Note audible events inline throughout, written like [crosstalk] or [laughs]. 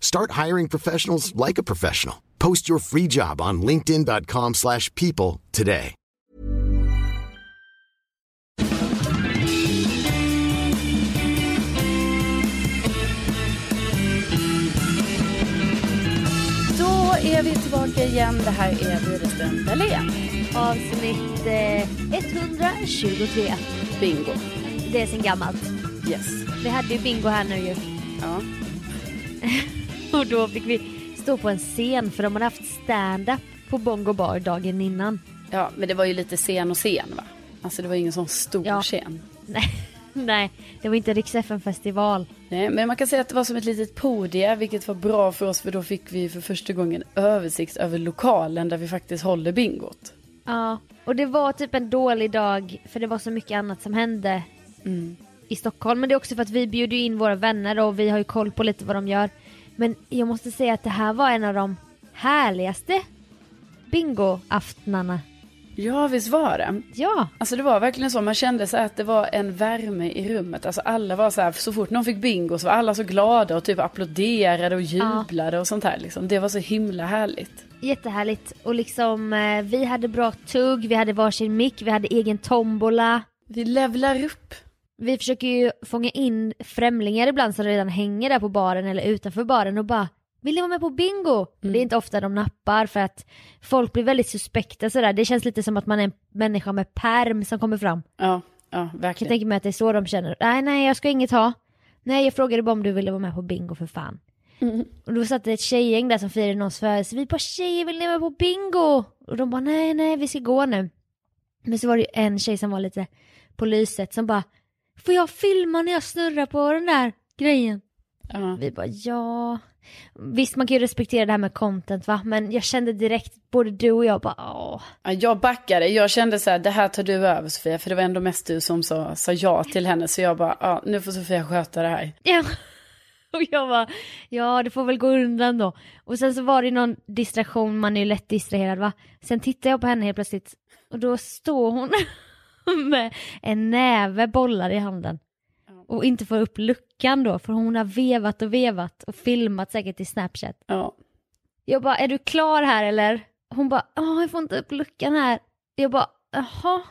Start hiring professionals like a professional. Post your free job on linkedin.com/people slash people today. Då är vi tillbaka igen. Det här är Widerström Dahlén. Avsnitt eh, 123. Bingo. Det är sen gammalt. Yes. Vi hade ju bingo här nu ju. Ja. [laughs] Och då fick vi stå på en scen för de hade haft stand-up på Bongo Bar dagen innan. ja, men det var ju lite sen och sen va? Alltså det var ingen sån stor Ja. scen. [laughs] Nej, nej, det var inte riks festival Nej, men man kan säga att det var som ett litet podium, vilket var bra för oss för då fick vi för första gången översikt över lokalen där vi faktiskt håller bingot. Ja, och det var typ en dålig dag för det var så mycket annat som hände i Stockholm. Men det är också för att vi bjuder ju in våra vänner och vi har ju koll på lite vad de gör. Men jag måste säga att det här var en av de härligaste bingoaftnarna. Ja, visst var det. Ja, Alltså det var verkligen så, man kände så att det var en värme i rummet. Alltså alla var så här, så fort någon fick bingo så var alla så glada och typ applåderade och jublade och sånt här liksom. Det var så himla härligt. jättehärligt. Och liksom eh, vi hade bra tugg, vi hade varsin mick, vi hade egen tombola. Vi levlar upp. Vi försöker ju fånga in främlingar ibland som redan hänger där på baren eller utanför baren och bara vill ni vara med på bingo? Det är inte ofta de nappar för att folk blir väldigt suspekta sådär. Det känns lite som att man är en människa med perm som kommer fram. Ja, ja, Jag kan verkligen. tänka mig att det är så de känner. Nej, nej, jag ska inget ha. Nej, jag frågade bara om du ville vara med på bingo för fan. Och då satt det ett tjejgäng där som firade någons födelse. Vi bara tjejer, vill ni vara med på bingo? Och de bara nej, nej, vi ska gå nu. Men så var det ju en tjej som var lite på lyset som bara Får jag filma när jag snurrar på den där grejen? Ja. Vi bara ja. Visst man kan ju respektera det här med content va, men jag kände direkt, både du och jag bara åh. Ja, jag backade, jag kände så här, det här tar du över Sofia, för det var ändå mest du som sa, sa ja till henne. Så jag bara, ja, nu får Sofia sköta det här. Ja. [laughs] Och jag bara, ja det får väl gå undan då. Och sen så var det någon distraktion, man är ju lätt distraherad va. Sen tittar jag på henne helt plötsligt och då står hon [laughs] med en näve bollar i handen. Och inte får upp luckan då, för hon har vevat och vevat och filmat säkert i Snapchat. Ja. Jag bara, är du klar här eller? Hon bara, ja jag får inte upp luckan här. Jag bara, jaha.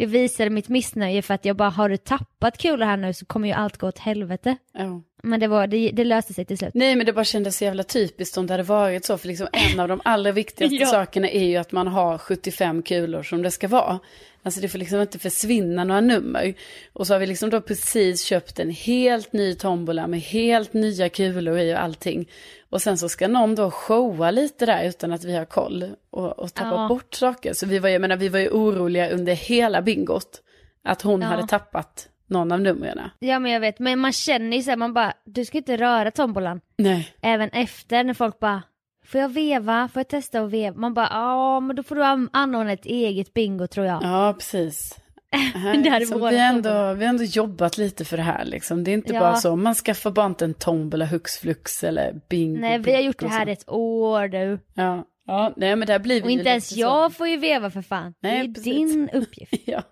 Jag visade mitt missnöje för att jag bara, har du tappat kulor här nu så kommer ju allt gå åt helvete. Ja. Men det, var, det, det löste sig till slut. Nej men det bara kändes så jävla typiskt om det hade varit så. För liksom en av de allra viktigaste [laughs] Ja. sakerna är ju att man har 75 kulor som det ska vara. Alltså det får liksom inte försvinna några nummer. Och så har vi liksom då precis köpt en helt ny tombola med helt nya kulor i och allting. Och sen så ska någon då showa lite där utan att vi har koll och, och tappa Ja. bort saker. Så vi var, jag menar, vi var ju oroliga under hela bingot. Att hon Ja. hade tappat någon av numren. Ja men jag vet, men man känner ju så här, man bara, du ska inte röra tombolan. Nej. Även efter när folk bara, får jag veva? Får jag testa att veva? Man bara, ja men då får du an- anordna ett eget bingo tror jag. Ja, precis. [laughs] Här, Det hade liksom, vi, ändå, vi har ändå jobbat lite för det här. Liksom. Det är inte Ja. bara så, man skaffar bara inte en tombola hux flux eller bingo. Nej vi har gjort det här ett år du. Ja. ja, nej men där blir vi Och inte ens jag Så. får ju veva för fan. Nej, det är precis. din [laughs] uppgift. Ja.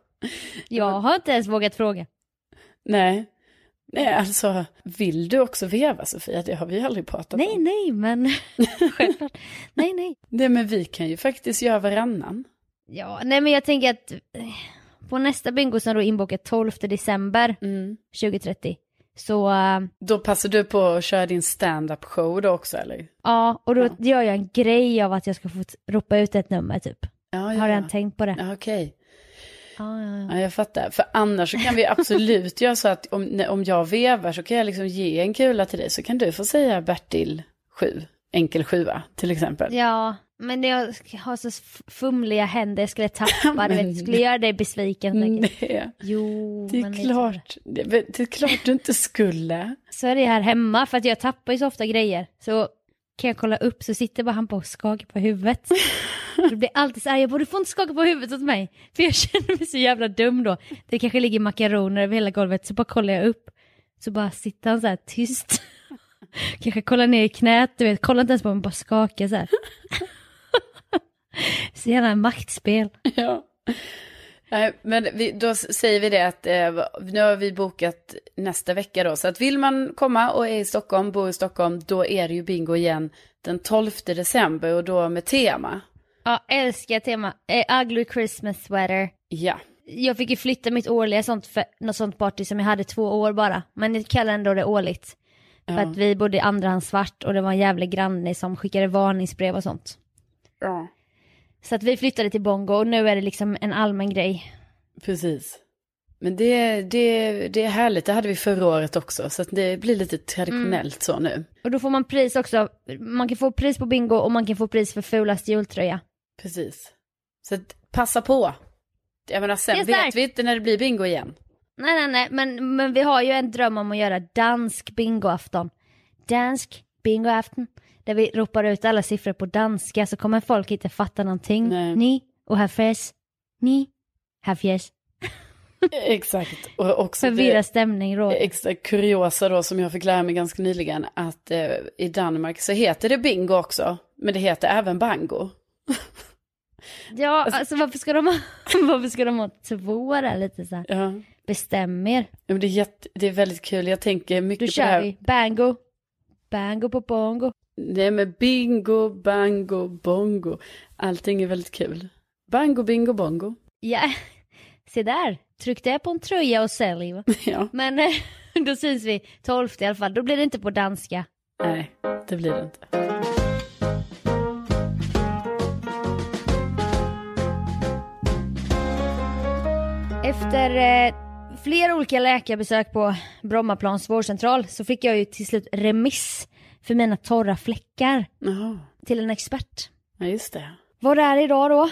Jag har inte ens vågat fråga. Nej. Nej, alltså, vill du också veva Sofia? Det har vi aldrig pratat Nej om. nej men [laughs] självklart. Nej nej. Nej, men vi kan ju faktiskt göra varannan. Ja nej men jag tänker att eh, på nästa bingo som då är inbokat 12 december Mm. 2030. Så Då passar du på att köra din stand-up show då också eller? ja, och då Ja. gör jag en grej av att jag ska få ropa ut ett nummer typ. Ja, Har ja, redan ja. tänkt på det. ja Okej. Ja, ja, ja. Ja, jag fattar. För annars så kan vi absolut [laughs] göra så att om, om jag vevar så kan jag liksom ge en kula till dig så kan du få säga Bertil 7, enkel sjua till exempel. Ja, men jag har så fumliga händer, jag skulle tappa, [laughs] du Men- skulle göra dig besviken. Nej, Jo, det är klart. Det, det är klart du inte skulle. [laughs] Så är det här hemma, för att jag tappar ju så ofta grejer. Så kan jag kolla upp så sitter bara han på och skakar på huvudet. [laughs] Det blir alltid så här, jag borde få inte skaka på huvudet åt mig. För jag känner mig så jävla dum då. Det kanske ligger makaroner över hela golvet, så bara kollar jag upp. Så bara sitter han så här tyst. Kanske kollar ner i knät, du vet, kollar inte ens på mig, bara skakar så här. [laughs] Så gärna maktspel. [laughs] Ja. Nej, men vi, då säger vi det att eh, nu har vi bokat nästa vecka då. Så att vill man komma och är i Stockholm, bor i Stockholm, då är det ju bingo igen den 12 december och då med tema. Ja, älskar tema. Eh, ugly Christmas sweater. Ja, Jag fick ju flytta mitt årliga sånt, för, något sånt party som jag hade två år bara. Men jag kallar ändå det årligt. För Ja. att vi bodde i andrahandsvart och det var en jävla granne som skickade varningsbrev och sånt. ja. Så att vi flyttade till Bongo och nu är det liksom en allmän grej. precis. Men det, det, det är härligt, det hade vi förra året också. Så det blir lite traditionellt så nu. Och då får man pris också. Man kan få pris på bingo och man kan få pris för fulast jultröja. Precis. Så passa på. Jag menar, sen vet starkt. vi inte när det blir bingo igen. Nej, nej, nej, men, men vi har ju en dröm om att göra dansk bingoafton. Dansk bingoafton. Där vi ropar ut alla siffror på danska så kommer folk inte fatta någonting. Nej. Ni och här fes. Ni, här fjäs. [laughs] Exakt. Och också Förvirrad stämning råder. extra kuriosa då som jag fick lära mig ganska nyligen att eh, i Danmark så heter det bingo också, men det heter även bango. [laughs] Ja, alltså varför ska de ha, [laughs] varför ska de ha två där lite så här? Ja, Bestäm er. men det är, jätte, det är väldigt kul. Jag tänker Då mycket på det kör här. vi. Bango. Bango på bongo. Nej men bingo, bango, bongo. Allting är väldigt kul. Bango, bingo, bongo. Ja, se där. Tryck det på en tröja och sälj. [laughs] Ja, Men eh, [laughs] då syns vi 12 i alla fall. Då blir det inte på danska. nej, det blir det inte. Efter eh, flera olika läkarbesök på Brommaplans vårdcentral så fick jag ju till slut remiss för mina torra fläckar Jaha, till en expert. ja just det. Var är idag då?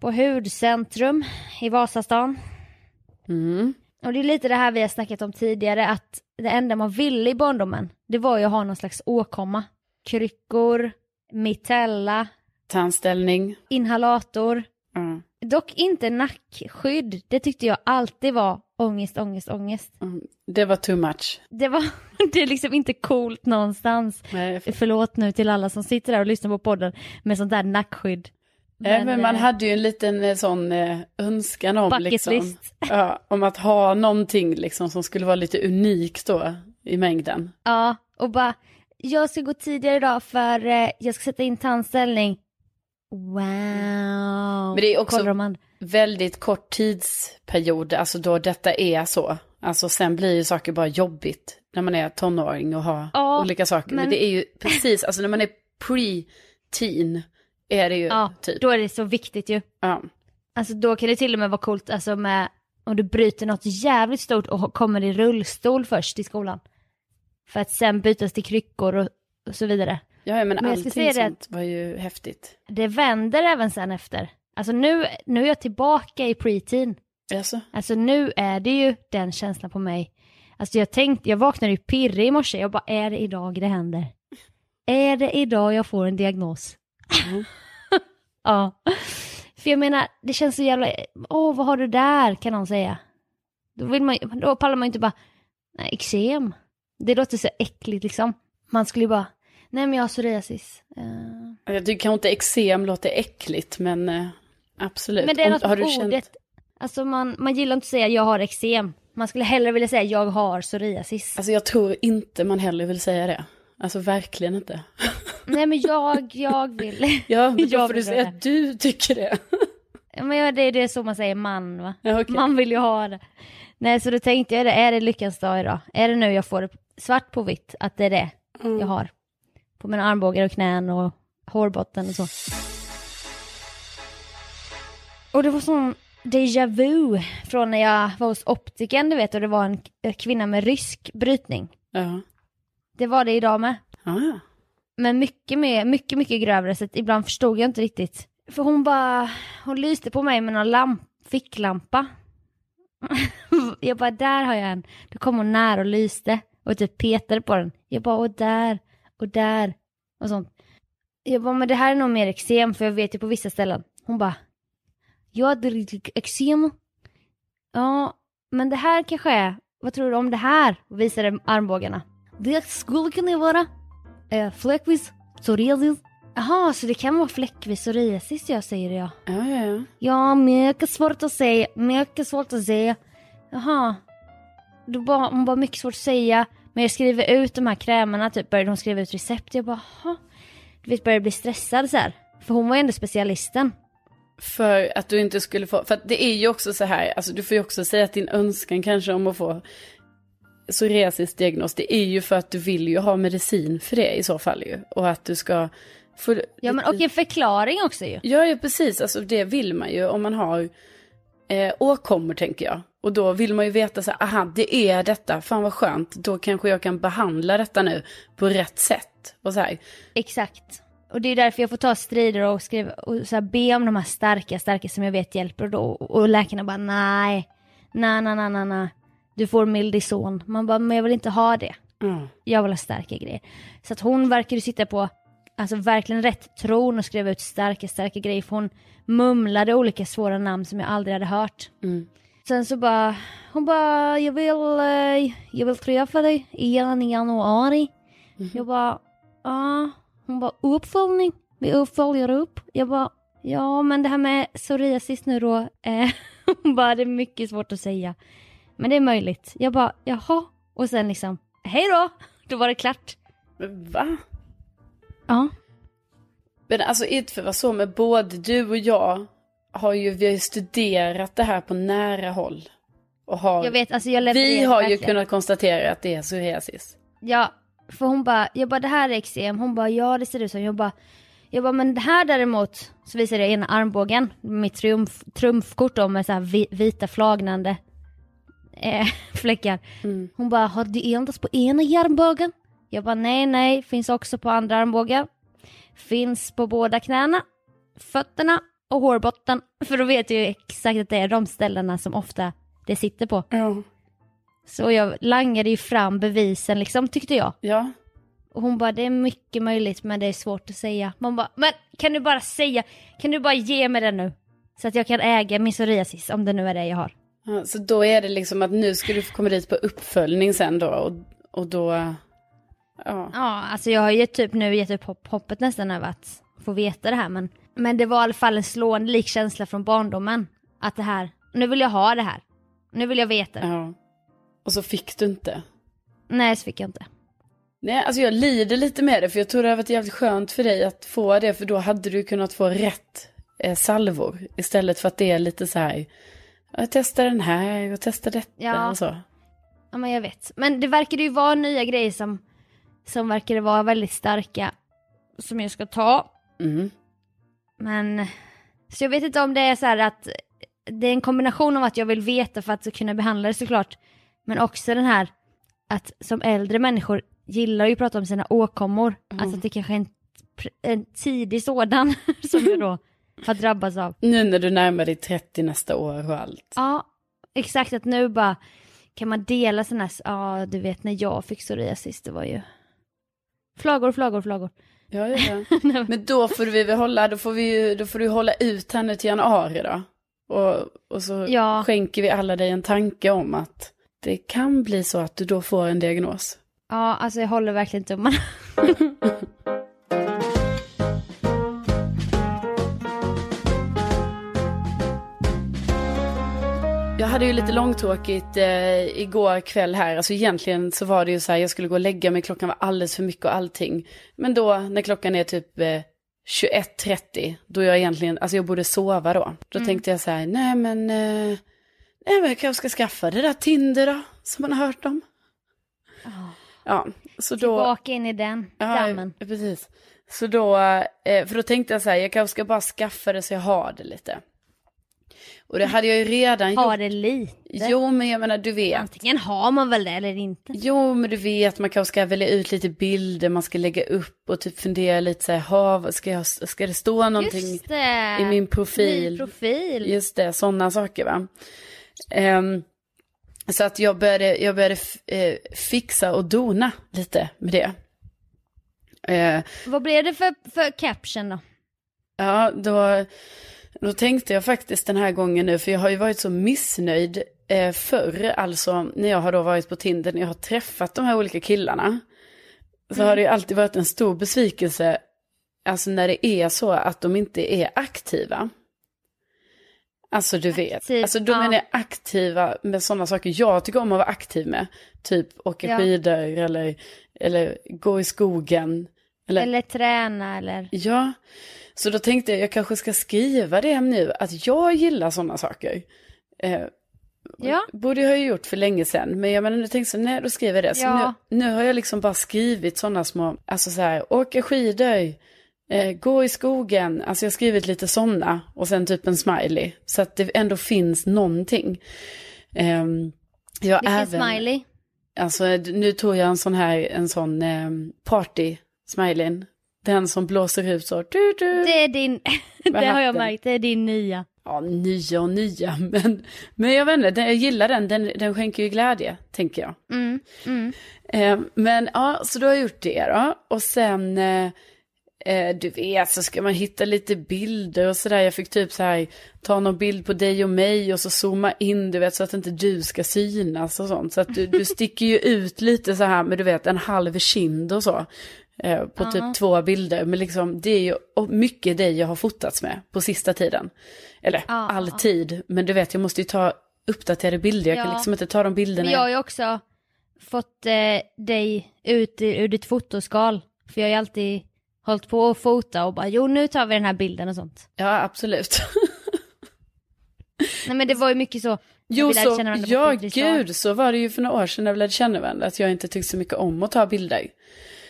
På Hudcentrum i Vasastan. Mm. Och det är lite det här vi har snackat om tidigare att det enda man ville i barndomen det var ju att ha någon slags åkomma. Kryckor, mitella, Tandställning. inhalator. Ja. Dock inte nackskydd. Det tyckte jag alltid var ångest, ångest, ångest. Mm. Det var too much. Det var [laughs] det är liksom inte coolt någonstans. Nej, för... Förlåt nu till alla som sitter där och lyssnar på podden med sånt där nackskydd. men, men man eh, hade ju en liten eh, sån eh, önskan om, liksom, [laughs] ja, om att ha någonting liksom, som skulle vara lite unikt då i mängden. Ja, och bara jag ska gå tidigare idag för eh, jag ska sätta in tandställning. Wow. Men det är också- Kollar de andra. Väldigt kort tidsperiod, alltså då detta är så. Alltså sen blir ju saker bara jobbigt när man är tonåring och har Ja, olika saker. Men... men- det är ju precis, alltså när man är pre-teen är det ju Ja, typ. då är det så viktigt ju. Ja. Alltså då kan det till och med vara coolt alltså med om du bryter något jävligt stort och kommer i rullstol först i skolan. För att sen bytas till kryckor och, och så vidare. Ja, men, Men allting sånt var ju häftigt. Det vänder även sen efter. Alltså nu, nu är jag tillbaka i preteen. Alltså, Alltså nu är det ju den känslan på mig. Alltså jag tänkte, jag vaknade ju pirrig i morse. Jag bara, är det idag det händer? Är det idag jag får en diagnos? [laughs] ja. För jag menar, det känns så jävla, åh vad har du där kan någon säga. Då, vill man, då pallar man ju inte bara, nej eksem. Det låter så äckligt liksom. Man skulle ju bara, nej men jag har psoriasis. Eh, jag tycker kanske inte eksem låter äckligt, men eh, absolut. Men det är något har du ordet. känt, Alltså man, man gillar inte att säga jag har eksem. Man skulle hellre vilja säga jag har psoriasis. Alltså jag tror inte man heller vill säga det. Alltså verkligen inte. [laughs] Nej men jag, jag vill. [laughs] Ja, men då [laughs] får du säga att du tycker det. Men det, är- det är så man säger man va? Ja, okej. Man vill ju ha det. Nej så då tänkte jag det, är det lyckans dag idag? Är det nu jag får det svart på vitt att det är det Mm. jag har? På mina armbågar och knän och hårbotten och så. Och det var sån déjà vu från när jag var hos optiken du vet och det var en k- kvinna med rysk brytning. Ja. Det var det idag med. Ja. Men mycket mer, mycket, mycket grövre så ibland förstod jag inte riktigt. För hon bara, hon lyste på mig med någon lamp, ficklampa. [laughs] jag bara, där har jag en. Då kom hon nära och lyste och typ petade på den. Jag bara, och där, och där och sånt. Jag bara, men det här är nog mer eksem för jag vet ju på vissa ställen. Hon bara, ja det är eksem. Ja, men det här kanske är, vad tror du om det här? Visade armbågarna. Det skulle kunna vara eh, fläckvis psoriasis. Jaha, så det kan vara fläckvis psoriasis jag säger det ja. ja, ja, ja. Ja, mycket svårt att säga, mycket svårt att säga. Jaha. Då bara, hon bara mycket svårt att säga. Men jag skriver ut de här krämerna, typ började hon skriva ut recept. Jag bara, jaha. Du vet, började bli stressad så här. För hon var ju ändå specialisten. För att du inte skulle få, för att det är ju också så här, alltså du får ju också säga att din önskan kanske om att få psoriasisdiagnos, det är ju för att du vill ju ha medicin för det i så fall ju. Och att du ska få... Ja, men och en förklaring också ju. Ja, ja precis, alltså det vill man ju om man har eh, åkommor tänker jag. Och då vill man ju veta så här, aha, det är detta, fan vad skönt, då kanske jag kan behandla detta nu på rätt sätt. Och så här, Exakt. Och det är därför jag får ta strider och, skriva, och så här be om de här starka, starka som jag vet hjälper. Och, då, och läkarna bara nej, nej, nej, nej, nej, nej. Du får Mildison. Man bara, men jag vill inte ha det. ja. Jag vill ha starka grejer. Så att hon verkar ju sitta på, alltså verkligen rätt tron och skriva ut starka, starka grejer. För hon mumlade olika svåra namn som jag aldrig hade hört. Mm. Sen så bara, hon bara, jag vill, eh, jag vill träffa dig igen i januari. Jag bara, ja. Hon bara, uppföljning. Vi uppföljer upp. Jag bara, ja men det här med psoriasis nu då. Eh, [laughs] hon bara, det är mycket svårt att säga. Men det är möjligt. Jag bara, jaha. Och sen liksom, hej då. [laughs] Då var det klart. Men va? Ja. Men alltså inte för att vara så, men både du och jag har ju, vi har ju studerat det här på nära håll. Och har, Jag vet, alltså jag vi har ju verkligen. kunnat konstatera att det är psoriasis. Ja, för hon bara, jag bara det här är eksem. Hon bara ja det ser ut så. Jag bara, jag bara men det här däremot, så visade jag ena armbågen, mitt triumf, trumfkort då med så här vi, vita flagnande eh, [laughs] fläckar. Mm. Hon bara, har du endast på ena armbågen? Jag bara nej nej, finns också på andra armbågar. Finns på båda knäna, fötterna och hårbotten. [laughs] För då vet jag ju exakt att det är de ställena som ofta det sitter på. Ja. Så jag langade ju fram bevisen liksom tyckte jag. Ja. Och hon bara, det är mycket möjligt men det är svårt att säga. Man bara, men kan du bara säga, kan du bara ge mig den nu? Så att jag kan äga min psoriasis om det nu är det jag har. ja. Så då är det liksom att nu ska du komma dit på uppföljning sen då. Och, och då, ja. Ja, alltså jag har ju typ nu gett upp hopp, hoppet nästan över att få veta det här men, men det var i alla fall en slående lik känsla från barndomen. Att det här, nu vill jag ha det här. Nu vill jag veta det. ja. Och så fick du inte. Nej, så fick jag inte. Nej, alltså jag lider lite med det för jag tror det hade varit jävligt skönt för dig att få det för då hade du kunnat få rätt eh, salvor istället för att det är lite så här, jag testar den här och testar detta Ja. och så. Ja men jag vet. Men det verkar ju vara nya grejer som, som verkar vara väldigt starka. Som jag ska ta. Mm. Men, så jag vet inte om det är så här att det är en kombination av att jag vill veta för att kunna behandla det såklart. Men också den här att som äldre människor gillar ju att prata om sina åkommor. Mm. Alltså att det kanske är en, en tidig sådan [laughs] som jag då har drabbats av. Nu när du närmar dig 30 nästa år och allt. Ja, exakt att nu bara kan man dela sådana här, ja du vet när jag fick psoriasis det var ju flagor, flagor, flagor. Ja, ja, ja. [laughs] Men då får vi väl hålla, då får, vi, då får du hålla ut henne till januari då. Och, och så Ja. skänker vi alla dig en tanke om att det kan bli så att du då får en diagnos. Ja, alltså jag håller verkligen tummarna. [laughs] Jag hade ju lite långtråkigt eh, igår kväll här. Alltså egentligen så var det ju så här, jag skulle gå och lägga mig, klockan var alldeles för mycket och allting. Men då när klockan är typ eh, 21.30, då jag egentligen, alltså jag borde sova då. Då tänkte jag så här, nej men, eh, nej men jag kanske ska skaffa det där Tinder då, som man har hört om. Ja, så då... Tillbaka in i den Ja, dammen. precis. Så då, eh, för då tänkte jag så här, jag kanske ska bara skaffa det så jag har det lite. Och det hade jag ju redan Ha gjort. det lite. Jo, men jag menar, du vet. Antingen har man väl det eller inte. Jo, men du vet, man kanske ska välja ut lite bilder man ska lägga upp och typ fundera lite så här, ska, jag, ska det stå någonting Just det. i min profil? Ny profil. Just det, sådana saker va. Ehm, så att jag började, jag började eh, fixa och dona lite med det. Eh, Vad blev det för, för caption då? Ja, då, då tänkte jag faktiskt den här gången nu, för jag har ju varit så missnöjd eh, förr, alltså när jag har då varit på Tinder, när jag har träffat de här olika killarna. Så har det ju alltid varit en stor besvikelse, alltså när det är så att de inte är aktiva. Alltså du vet, Aktiv, alltså de ja. är aktiva med sådana saker jag tycker om att vara aktiv med. Typ åka Ja. skidor eller, eller gå i skogen. Eller, Eller träna eller... Ja, så då tänkte jag jag kanske ska skriva det nu, att jag gillar sådana saker. Eh, Ja. Borde jag ha gjort för länge sedan, men jag menar nu tänkte jag nej då skriver jag det. Så Ja. nu, nu har jag liksom bara skrivit sådana små, alltså så här, åka skidor, eh, gå i skogen, alltså jag har skrivit lite sådana och sen typ en smiley. Så att det ändå finns någonting. Ehm, jag Vilken även, smiley? Alltså nu tog jag en sån här, en sån eh, party smileyn. Den som blåser ut så. Du, du. Det är din... [laughs] Det har jag märkt, det är din nya. Ja, nya och nya. [laughs] Men, men jag vet inte, den- jag gillar den. Den, den skänker ju glädje, tänker jag. Mm, mm. Eh, men ja, så då har jag gjort det då. Och sen, eh, du vet, så ska man hitta lite bilder och sådär. Jag fick typ så här, ta någon bild på dig och mig och så zooma in, du vet, så att inte du ska synas och sånt. Så att du, du sticker ju ut lite så här med, du vet, en halv kind och så. Eh, på typ två bilder. Men liksom, det är ju mycket dig jag har fotats med på sista tiden. Eller Ja. alltid. Men du vet, jag måste ju ta uppdaterade bilder. Jag kan Ja. liksom inte ta de bilderna. Jag har ju också fått eh, dig ut ur, ditt fotoskal. För jag ju alltid hållit på att fota och bara jo nu tar vi den här bilden och sånt. Ja, absolut. [laughs] Nej men det var ju mycket så. Jo, så, ja gud, så var det ju för några år sedan när vi lärde känna varandra, att jag inte tyckte så mycket om att ta bilder.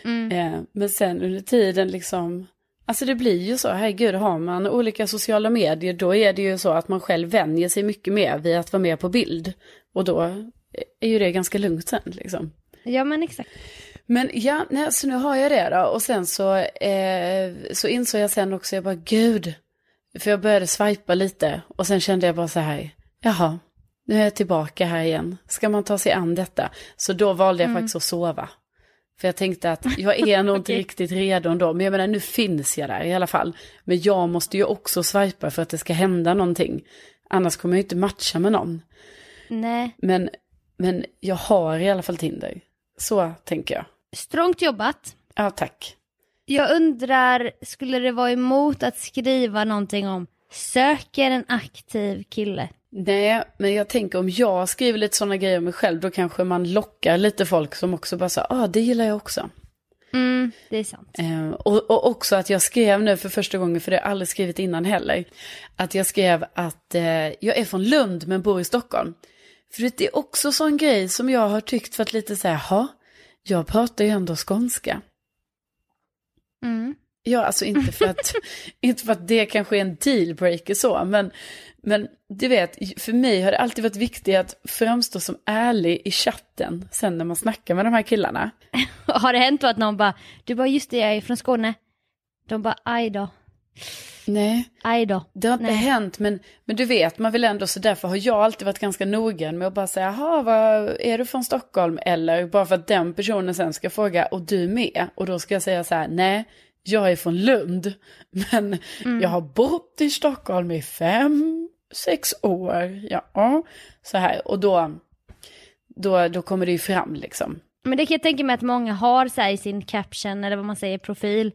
Mm. Eh, men sen under tiden liksom, alltså det blir ju så, herregud, har man olika sociala medier, då är det ju så att man själv vänjer sig mycket mer vid att vara med på bild. Och då är ju det ganska lugnt sen liksom. Ja men exakt. Men ja, nej, så nu har jag det då. Och sen så, eh, så insåg jag sen också, jag bara gud. För jag började swipa lite och sen kände jag bara så här, jaha, nu är jag tillbaka här igen. Ska man ta sig an detta? Så då valde jag faktiskt att sova. För jag tänkte att [laughs] jag är nog inte Okej. riktigt redo ändå. Men jag menar, nu finns jag där i alla fall. Men jag måste ju också swipa för att det ska hända någonting. Annars kommer jag ju inte matcha med någon. Nej. Men, men jag har i alla fall Tinder. Så tänker jag. Strångt jobbat. Ja, tack. Jag undrar, skulle det vara emot att skriva någonting om söker en aktiv kille? Nej, men jag tänker om jag skriver lite sådana grejer om mig själv, då kanske man lockar lite folk som också bara säger, ah, det gillar jag också. Mm, det är sant. Eh, och, och också att jag skrev nu för första gången, för det har jag aldrig skrivit innan heller, att jag skrev att eh, jag är från Lund men bor i Stockholm. För det är också sån grej som jag har tyckt för att lite så här, jag pratar ju ändå skånska. Mm. Ja, alltså inte för att, [laughs] inte för att det kanske är en dealbreaker så, men, men du vet, för mig har det alltid varit viktigt att framstå som ärlig i chatten sen när man snackar med de här killarna. [laughs] Har det hänt då att någon bara, du bara just det jag är från Skåne. De bara aj då, Nej, aj då. det har inte Nej. hänt, men, men du vet, man vill ändå, så därför har jag alltid varit ganska noggrann med att bara säga, jaha, vad, är du från Stockholm? Eller bara för att den personen sen ska fråga, och du med? Och då ska jag säga så här, nej, jag är från Lund, [laughs] men jag har bott i Stockholm i fem, sex år, ja, så här, och då, då, då kommer det ju fram liksom. Men det kan jag tänka mig att många har så här i sin caption eller vad man säger profil.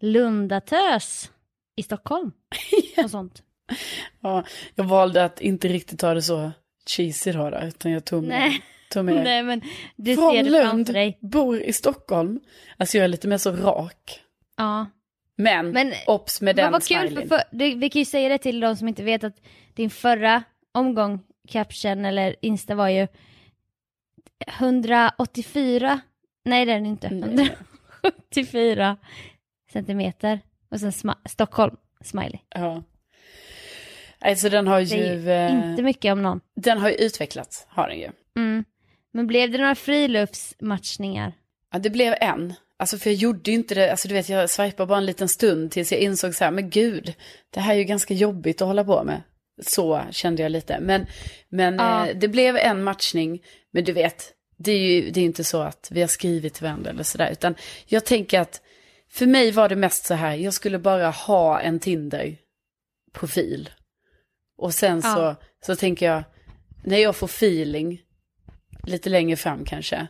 Lundatös i Stockholm. [laughs] Och sånt. Ja, jag valde att inte riktigt ta det så cheesy då, då utan jag tog med, Nej. tog med Nej men du från ser det Lund, dig. bor i Stockholm. Alltså jag är lite mer så rak. Ja. Men, Men obs med Vad den var kul för, för det, vi kan ju säga det till de som inte vet att din förra omgång caption eller Insta var ju 184, nej det är den inte, Nej. 174 centimeter och sen sma, Stockholm, smiley. Ja. Alltså den har ju eh, inte mycket om någon. den har ju utvecklats, har den ju. Mm. Men blev det några friluftsmatchningar? Ja, det blev en. Alltså för jag gjorde ju inte det, alltså du vet jag swipade bara en liten stund tills jag insåg så här, men gud, det här är ju ganska jobbigt att hålla på med. Så kände jag lite. Men, men Ja. eh, det blev en matchning, men du vet, det är ju det är inte så att vi har skrivit till varandra eller sådär, utan jag tänker att för mig var det mest så här, jag skulle bara ha en Tinder-profil. Och sen så, Ja. så tänker jag, när jag får feeling, lite längre fram kanske,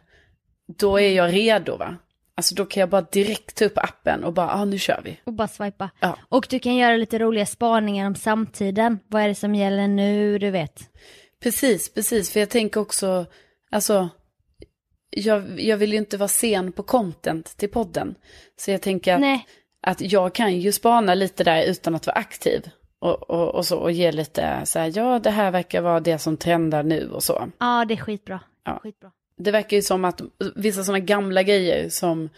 då är jag redo va? Alltså då kan jag bara direkt ta upp appen och bara, ah, nu kör vi. Och bara swipa. Ja. Och du kan göra lite roliga spaningar om samtiden. Vad är det som gäller nu, du vet. Precis, precis, för jag tänker också, alltså, jag, jag vill ju inte vara sen på content till podden. Så jag tänker att, Nej. att jag kan ju spana lite där utan att vara aktiv. Och, och, och så, och ge lite så här, ja det här verkar vara det som trendar nu och så. Ja, det är skitbra. Ja. Skitbra. Det verkar ju som att vissa sådana gamla grejer som,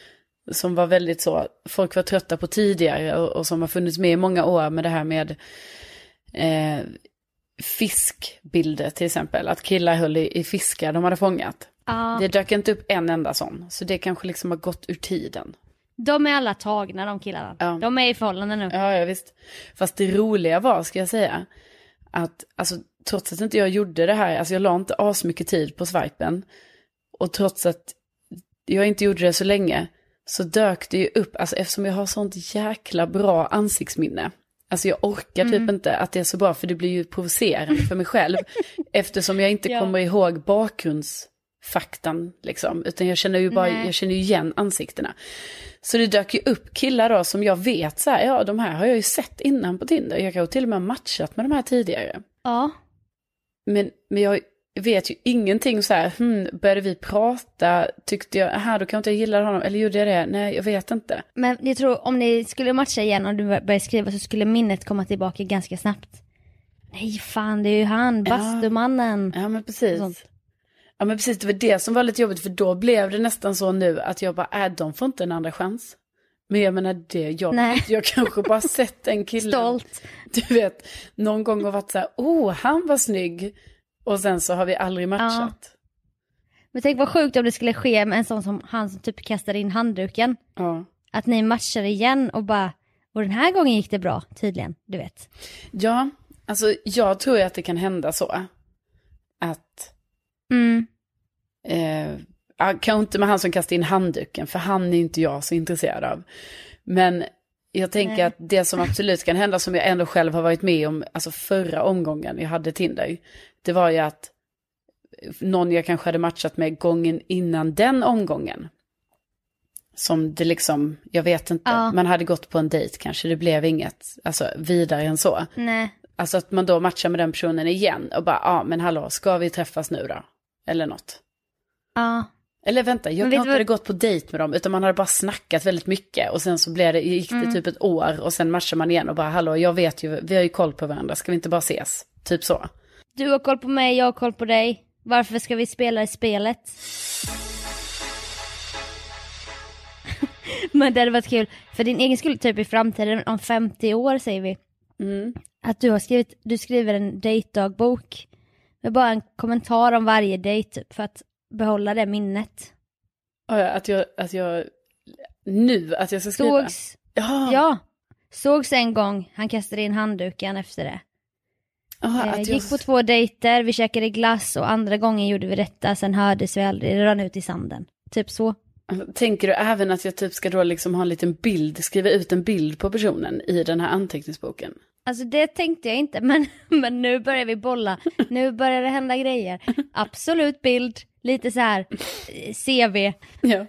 som var väldigt så, folk var trötta på tidigare och, och som har funnits med i många år med det här med eh, fiskbilder till exempel. Att killar höll i, i fiskar de hade fångat. Ja, Det dök inte upp en enda sån, så det kanske liksom har gått ur tiden. de är alla tagna de killarna. Ja. De är i förhållande nu. Ja, ja visst. Fast det roliga var, ska jag säga, att alltså, trots att inte jag gjorde det här, alltså jag la inte asmycket tid på swipen. Och trots att jag inte gjorde det så länge, så dök det ju upp, alltså eftersom jag har sånt jäkla bra ansiktsminne. Alltså jag orkar typ inte att det är så bra, för det blir ju provocerande för mig själv. [laughs] eftersom jag inte Ja. kommer ihåg bakgrundsfaktan, liksom. Utan jag känner ju bara, Nej. jag känner ju igen ansiktena. Så det dök ju upp killar då som jag vet så här, ja de här har jag ju sett innan på Tinder. Jag har till och med matchat med de här tidigare. Ja. Men, men jag vet ju ingenting så här, hmm, började vi prata, tyckte jag, här då kan inte jag gilla honom, eller gjorde jag det? Nej, jag vet inte. Men jag tror om ni skulle matcha igen och du började skriva så skulle minnet komma tillbaka ganska snabbt. Nej fan det är ju han, bastumannen. Ja men precis. Ja men precis, det var det som var lite jobbigt, för då blev det nästan så nu att jag bara, äh, de får inte en andra chans. Men jag menar det, jag, Nej. [laughs] jag kanske bara sett en kille. Stolt. Du vet, någon gång har varit så här, oh han var snygg. Och sen så har vi aldrig matchat. Men tänk vad sjukt om det skulle ske med en sån som han som typ kastade in handduken. Ja. Att ni matchar igen och bara, och den här gången gick det bra tydligen, du vet. ja, alltså jag tror ju att det kan hända så. Att, Mm. eh, kanske inte med han som kastade in handduken, för han är inte jag så intresserad av. Men jag tänker Nej. att det som absolut kan hända, som jag ändå själv har varit med om, alltså förra omgången jag hade Tinder, det var ju att någon jag kanske hade matchat med gången innan den omgången. Som det liksom, jag vet inte, Ja. man hade gått på en dejt kanske, det blev inget, alltså vidare än så. Nej. Alltså att man då matchar med den personen igen och bara, ja men hallå, ska vi träffas nu då? Eller något. Ja. Eller vänta, jag har inte vad- gått på dejt med dem, utan man hade bara snackat väldigt mycket. Och sen så blev det, gick det Mm. typ ett år och sen matchar man igen och bara, hallå, jag vet ju, vi har ju koll på varandra, ska vi inte bara ses? Typ så. Du har koll på mig, jag har koll på dig. Varför ska vi spela i spelet? [laughs] Men det hade varit kul, för din egen skull, typ i framtiden, om 50 år säger vi, Mm. att du har skrivit, du skriver en dejtdagbok med bara en kommentar om varje dejt typ, för att behålla det minnet. Ja, Att jag, att jag, nu, att jag ska skriva. Sågs, Ja, ja, sågs en gång, han kastade in handduken efter det. ja, Eh, att jag, gick på två dejter, vi käkade glass och andra gången gjorde vi detta, sen hördes vi aldrig, det rann ut i sanden. Typ så. Tänker du även att jag typ ska då liksom ha en liten bild, skriva ut en bild på personen i den här anteckningsboken? Alltså det tänkte jag inte, [laughs] men, men nu börjar vi bolla. Nu börjar det hända grejer. Absolut bild, lite så här eh, CV. [laughs] Ja.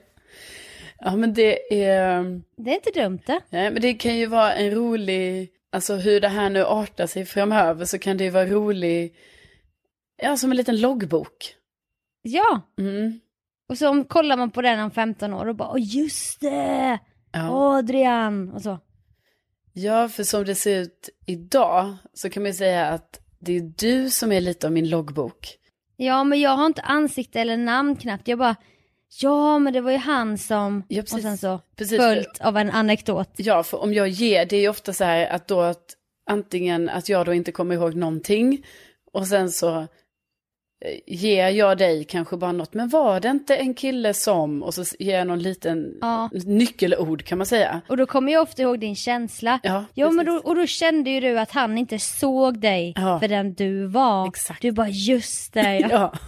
Ja, men det är, Det är inte dumt det. nej, men det kan ju vara en rolig, alltså hur det här nu artar sig framöver så kan det ju vara rolig, ja som en liten loggbok. Ja, Mm. och så kollar man på den om 15 år och bara åh just det! Ja. Adrian! Och så. Ja, för som det ser ut idag så kan man ju säga att det är du som är lite av min loggbok. Ja men jag har inte ansikte eller namn knappt, jag bara Ja men det var ju han som, Ja, och precis. sen så Precis. följt av en anekdot. Ja, för om jag ger, det är ju ofta så här att då att antingen att jag då inte kommer ihåg någonting och sen så ger jag dig kanske bara något, men var det inte en kille som, och så ger jag någon liten Ja. nyckelord kan man säga. Och då kommer jag ofta ihåg din känsla. Ja, Ja men då, och då kände ju du att han inte såg dig Ja. för den du var. Exakt. Du bara just det ja. [laughs]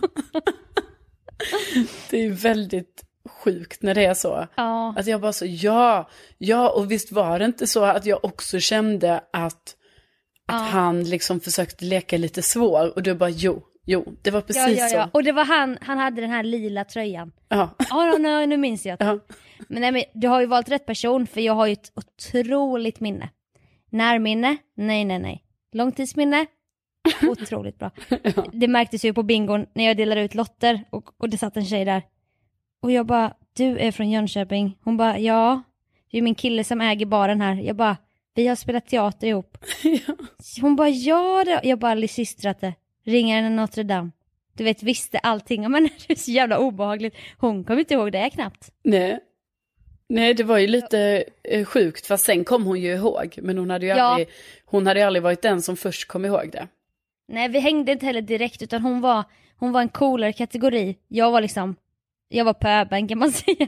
Det är väldigt sjukt när det är så. ja. Att jag bara så, ja, ja, och visst var det inte så att jag också kände att, att Ja. han liksom försökte leka lite svår och du bara, jo, jo, det var precis Ja, ja, ja. så. Och det var han, han hade den här lila tröjan. Ja. Ja, nu, nu minns jag. Ja. Men, nej, men du har ju valt rätt person för jag har ju ett otroligt minne. Närminne? Nej, nej, nej. Långtidsminne? Otroligt bra. [laughs] Det märktes ju på bingon när jag delade ut lotter och, och det satt en tjej där. Och jag bara, du är från Jönköping. Hon bara, ja. Det är min kille som äger baren här. Jag bara, vi har spelat teater ihop. [laughs] Hon bara, ja det. Jag bara, systrat det. Ringaren i Notre Dame. Du vet, visste allting henne. [laughs] Det är så jävla obehagligt. Hon kommer inte ihåg det knappt. Nej. Nej, det var ju lite eh, sjukt, fast sen kom hon ju ihåg. Men hon hade ju Ja. aldrig, hon hade aldrig varit den som först kom ihåg det. Nej, vi hängde inte heller direkt utan hon var, hon var en coolare kategori. Jag var liksom, jag var pöben kan man [laughs] säga.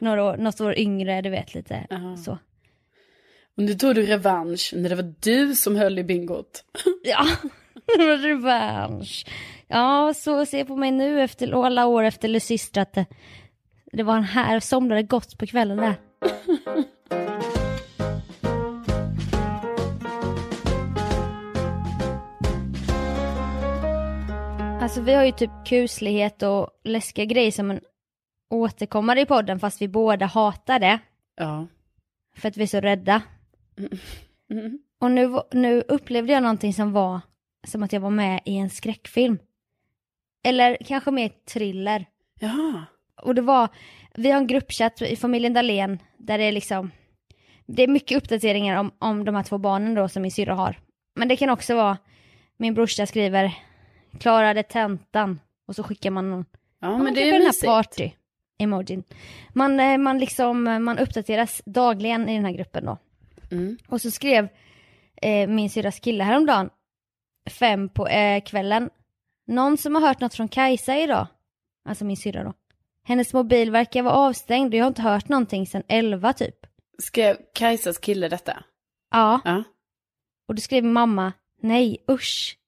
Några år, något år yngre, du vet lite Ja. så. Och nu tog du revansch när det var du som höll i bingot. [laughs] Ja, [laughs] revansch. Ja, så se på mig nu efter alla år efter Lysistrat. Det, det var en här, somnade gott på kvällen där. [laughs] Alltså vi har ju typ kuslighet och läskiga grejer som en återkommare i podden fast vi båda hatar det. Ja. För att vi är så rädda. Mm. Och nu, nu upplevde jag någonting som var som att jag var med i en skräckfilm. Eller kanske mer thriller. Ja. Och det var, vi har en gruppchatt i familjen Dahlén där det är liksom, det är mycket uppdateringar om, om de här två barnen då som min syrra har. Men det kan också vara, min brorsa skriver, klarade tentan och så skickar man någon Ja, men det kanske är den här mysigt. party emojin. Man, eh, man liksom, man uppdateras dagligen i den här gruppen då. Mm. Och så skrev eh, min syrras kille häromdagen, fem på eh, kvällen, någon som har hört något från Kajsa idag? Alltså min syrra då. Hennes mobil verkar vara avstängd och jag har inte hört någonting sedan elva typ. Skrev Kajsas kille detta? Ja, Ja. och då skrev mamma, nej usch.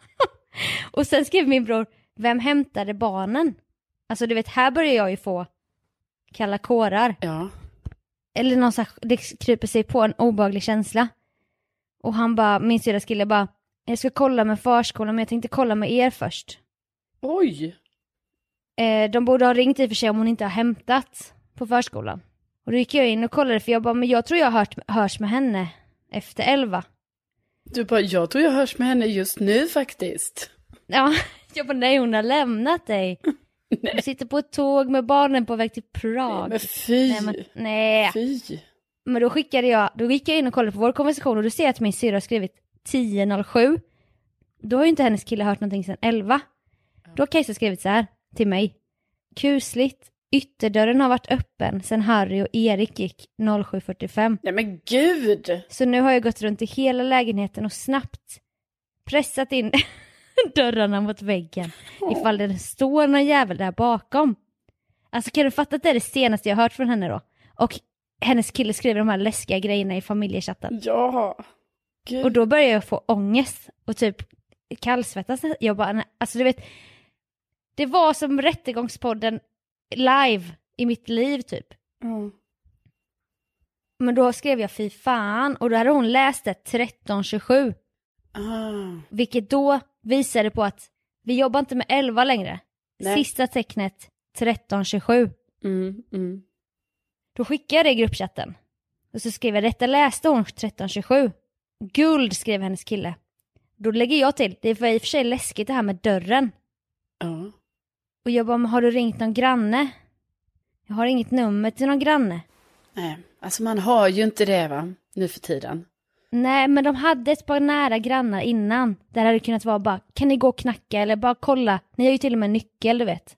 [laughs] och sen skrev min bror, vem hämtade barnen? Alltså du vet, här börjar jag ju få kalla kårar. Ja. Eller någon slags, det kryper sig på en obehaglig känsla. Och han bara, min syrras kille bara, jag ska kolla med förskolan men jag tänkte kolla med er först. Oj. Eh, de borde ha ringt i och för sig om hon inte har hämtat på förskolan. Och då gick jag in och kollade för jag bara, men jag tror jag har hört, hörs med henne efter elva. Du bara, jag tror jag hörs med henne just nu faktiskt. Ja, [laughs] jag bara, nej hon har lämnat dig. [laughs] Du sitter på ett tåg med barnen på väg till Prag. Men fy. Nej, men, nej. Fy. Men då skickade jag, då gick jag in och kollade på vår konversation och då ser jag att min syrra har skrivit 10.07. Då har ju inte hennes kille hört någonting sedan 11. Då har Kajsa skrivit så här till mig. Kusligt. Ytterdörren har varit öppen sedan Harry och Erik gick 07.45. Nej men gud! Så nu har jag gått runt i hela lägenheten och snabbt pressat in [laughs] dörrarna mot väggen ifall det står någon jävel där bakom. Alltså kan du fatta att det är det senaste jag hört från henne då? Och hennes kille skriver de här läskiga grejerna i familjechatten. Ja. Gud. Och då börjar jag få ångest och typ kallsvettas. Jag bara, nej, alltså du vet, det var som Rättegångspodden live i mitt liv typ. Mm. Men då skrev jag fy fan och då hade hon läst det 1327. Ah. Vilket då visade på att vi jobbar inte med 11 längre. Nej. Sista tecknet 1327. Mm, mm. Då skickade jag det i gruppchatten. Och så skrev jag detta läste hon 1327. Guld skrev hennes kille. Då lägger jag till, det var i och för sig läskigt det här med dörren. Ja. Och jag bara, men har du ringt någon granne? Jag har inget nummer till någon granne. Nej, alltså man har ju inte det va, nu för tiden. Nej, men de hade ett par nära grannar innan. Där hade det kunnat vara bara, kan ni gå och knacka eller bara kolla. Ni har ju till och med nyckel, du vet.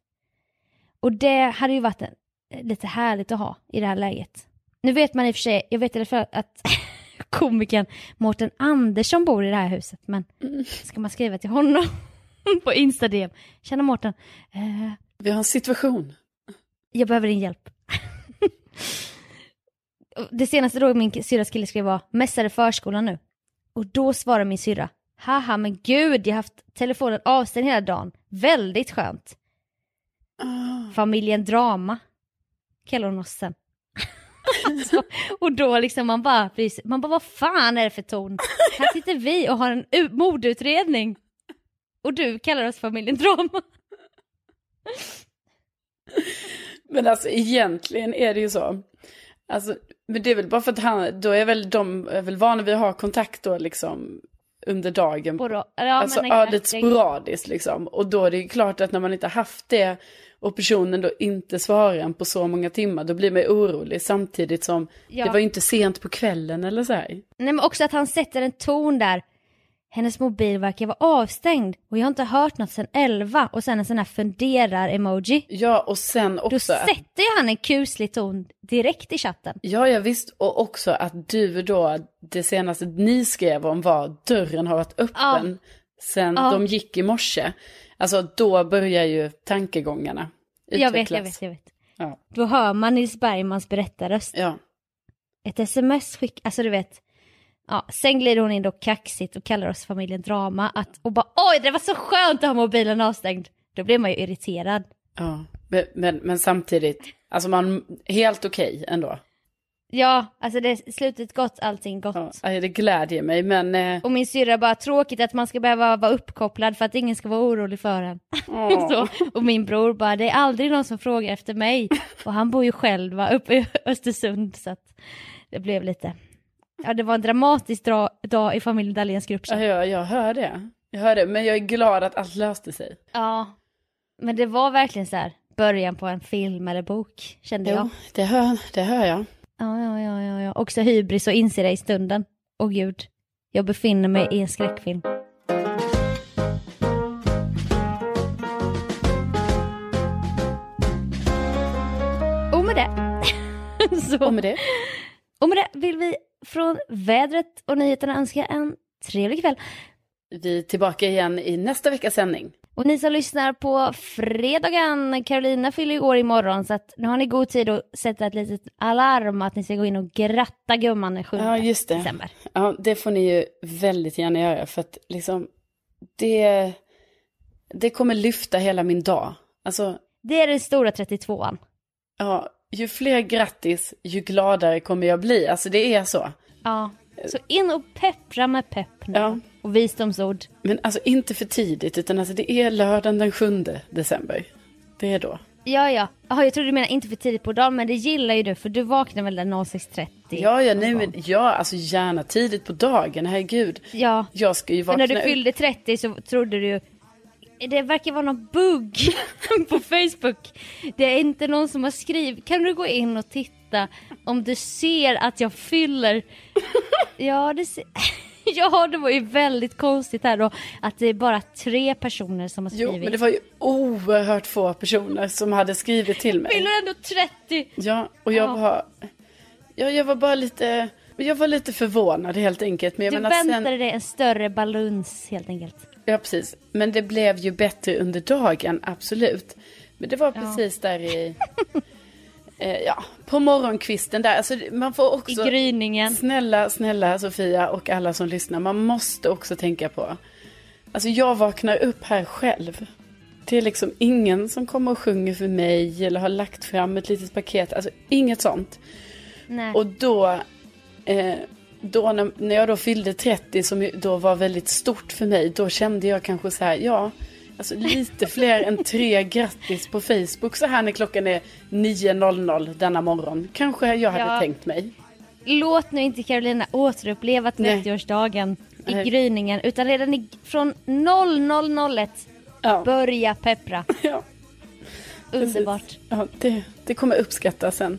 Och det hade ju varit en, lite härligt att ha i det här läget. Nu vet man i och för sig, jag vet i alla fall att [laughs] komikern Mårten Andersson bor i det här huset, men ska man skriva till honom [laughs] på Insta-DM? Tjena Mårten, eh, Vi har en situation. jag behöver din hjälp. [laughs] Det senaste då min syrras kille skrev var mässade förskolan nu. Och då svarar min syrra, haha men gud jag har haft telefonen avstängd hela dagen, väldigt skönt. Ah. Familjen Drama kallar hon oss sen. alltså, och då liksom man bara, man bara vad fan är det för ton? Här sitter vi och har en mordutredning. Och du kallar oss familjen Drama. Men alltså egentligen är det ju så. Alltså, men det är väl bara för att han, då är väl de är väl vana vid att ha kontakt då liksom under dagen. Ja, alltså men ja, lite sporadiskt liksom. Och då är det ju klart att när man inte haft det och personen då inte svarar en på så många timmar, då blir man ju orolig samtidigt som Ja. det var ju inte sent på kvällen eller så här. Nej men också att han sätter en ton där. Hennes mobil verkar vara avstängd och jag har inte hört något sedan 11 och sen en sån här funderar-emoji. Ja, och sen Då också... att- sätter ju han en kuslig ton direkt i chatten. Ja, ja visst. Och också att du då, det senaste ni skrev om var dörren har varit öppen sen Ja. de gick i morse. Alltså då börjar ju tankegångarna Jag vet, jag utvecklas. vet, jag vet. Ja. Då hör man Nils Bergmans berättarröst. Ja. Ett sms skick, alltså du vet. Ja, sen glider hon in då kaxigt och kallar oss familjen Drama att, och bara oj det var så skönt att ha mobilen avstängd. Då blir man ju irriterad. ja. Men, men, men samtidigt, alltså man, helt okej ändå. Ja, alltså det är slutet gott, allting gott. Ja, det glädjer mig, men... Eh, Och min syrra bara tråkigt att man ska behöva vara uppkopplad för att ingen ska vara orolig för en. åh. [laughs] Så, och min bror bara, det är aldrig någon som frågar efter mig. Och han bor ju själv va, uppe i Östersund så att det blev lite, ja det var en dramatisk dra, dag i familjen Dahléns Ja, gruppchatt. jag, jag hör det. Jag hör det, men jag är glad att allt löste sig. Ja, men det var verkligen så här, början på en film eller bok, kände jag. Jo, det hör, det hör jag. Ja, ja, ja, ja, ja. Också hybris och inse det i stunden. Åh gud, jag befinner mig i en skräckfilm. Och med det. [laughs] Så, Och med det. och med det vill vi från vädret och nyheterna önska en trevlig kväll. Vi är tillbaka igen i nästa veckas sändning. Och ni som lyssnar på fredagen, Carolina fyller ju år imorgon så att nu har ni god tid att sätta ett litet alarm att ni ska gå in och gratta gumman den 7 Ja, just det. december. Ja, det får ni ju väldigt gärna göra för att liksom det, det kommer lyfta hela min dag. Alltså, Det är den stora 32an. ja, ju fler grattis, ju gladare kommer jag bli. Alltså det är så. Ja, så in och peppra med pepp nu. Ja. Och visdomsord. Men alltså inte för tidigt, utan alltså det är lördagen den 7 december. Det är då. Ja, ja. Jaha, jag trodde du menade inte för tidigt på dagen, men det gillar ju du för du vaknar väl där 06.30? Ja, ja, nej, men, ja, alltså gärna tidigt på dagen, herregud. Ja, Jag ska ju men vakna när du fyllde 30 så trodde du det verkar vara någon bugg [laughs] på Facebook. Det är inte någon som har skrivit. Kan du gå in och titta om du ser att jag fyller? Ja, det ser... [laughs] Ja, det var ju väldigt konstigt här då att det är bara tre personer som har skrivit. Jo, men det var ju oerhört få personer som hade skrivit till mig. Fyller ändå 30! Ja, och jag Ja. var... Ja, jag var bara lite... Jag var lite förvånad helt enkelt. Men jag Du menar, väntade sen, dig en större baluns helt enkelt. Ja, precis. Men det blev ju bättre under dagen, absolut. Men det var precis där i... [laughs] eh, ja, på morgonkvisten där. Alltså, man får I också... gryningen. Snälla, snälla Sofia och alla som lyssnar. Man måste också tänka på. Alltså jag vaknar upp här själv. Det är liksom ingen som kommer och sjunger för mig eller har lagt fram ett litet paket. Alltså inget sånt. Nej. Och då, eh, då när, när jag då fyllde 30 som då var väldigt stort för mig. Då kände jag kanske så här, ja. Alltså lite fler än tre grattis på Facebook så här när klockan är 9.00 denna morgon. Kanske jag hade Ja. tänkt mig. Låt nu inte Carolina återuppleva Nej. 30-årsdagen i gryningen utan redan i, från 0001 Ja. börja peppra. [laughs] ja. Underbart. Ja, det, det kommer uppskattas sen.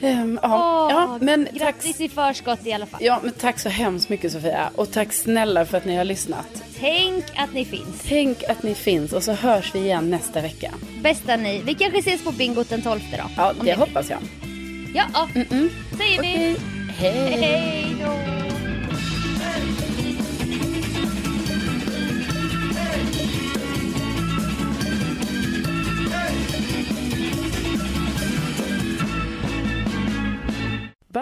Ehm, ja, Åh, ja, men tack, Grattis i förskott i alla fall. ja, men tack så hemskt mycket Sofia. Och tack snälla för att ni har lyssnat. Tänk att ni finns. Tänk att ni finns och så hörs vi igen nästa vecka. Bästa ni. Vi kanske ses på bingot den 12 då. Ja, det hoppas jag. Ja, ja. säger vi. Hej. Hej då.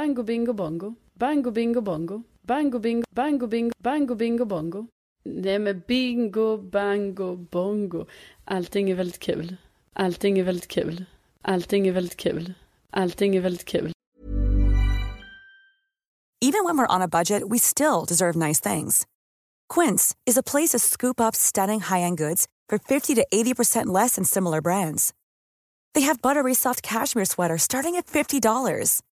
Bango bingo bongo. Bango bingo bongo. Bango bingo, bango bingo, bango bingo bongo. Nej men bingo, bango, bongo. Allting är väldigt kul. Allting är väldigt kul. Allting är väldigt kul. Allting är väldigt kul. Even when we're on a budget, we still deserve nice things. Quince is a place to scoop up stunning high-end goods for 50 to 80% less than similar brands. They have buttery soft cashmere sweaters starting at $50,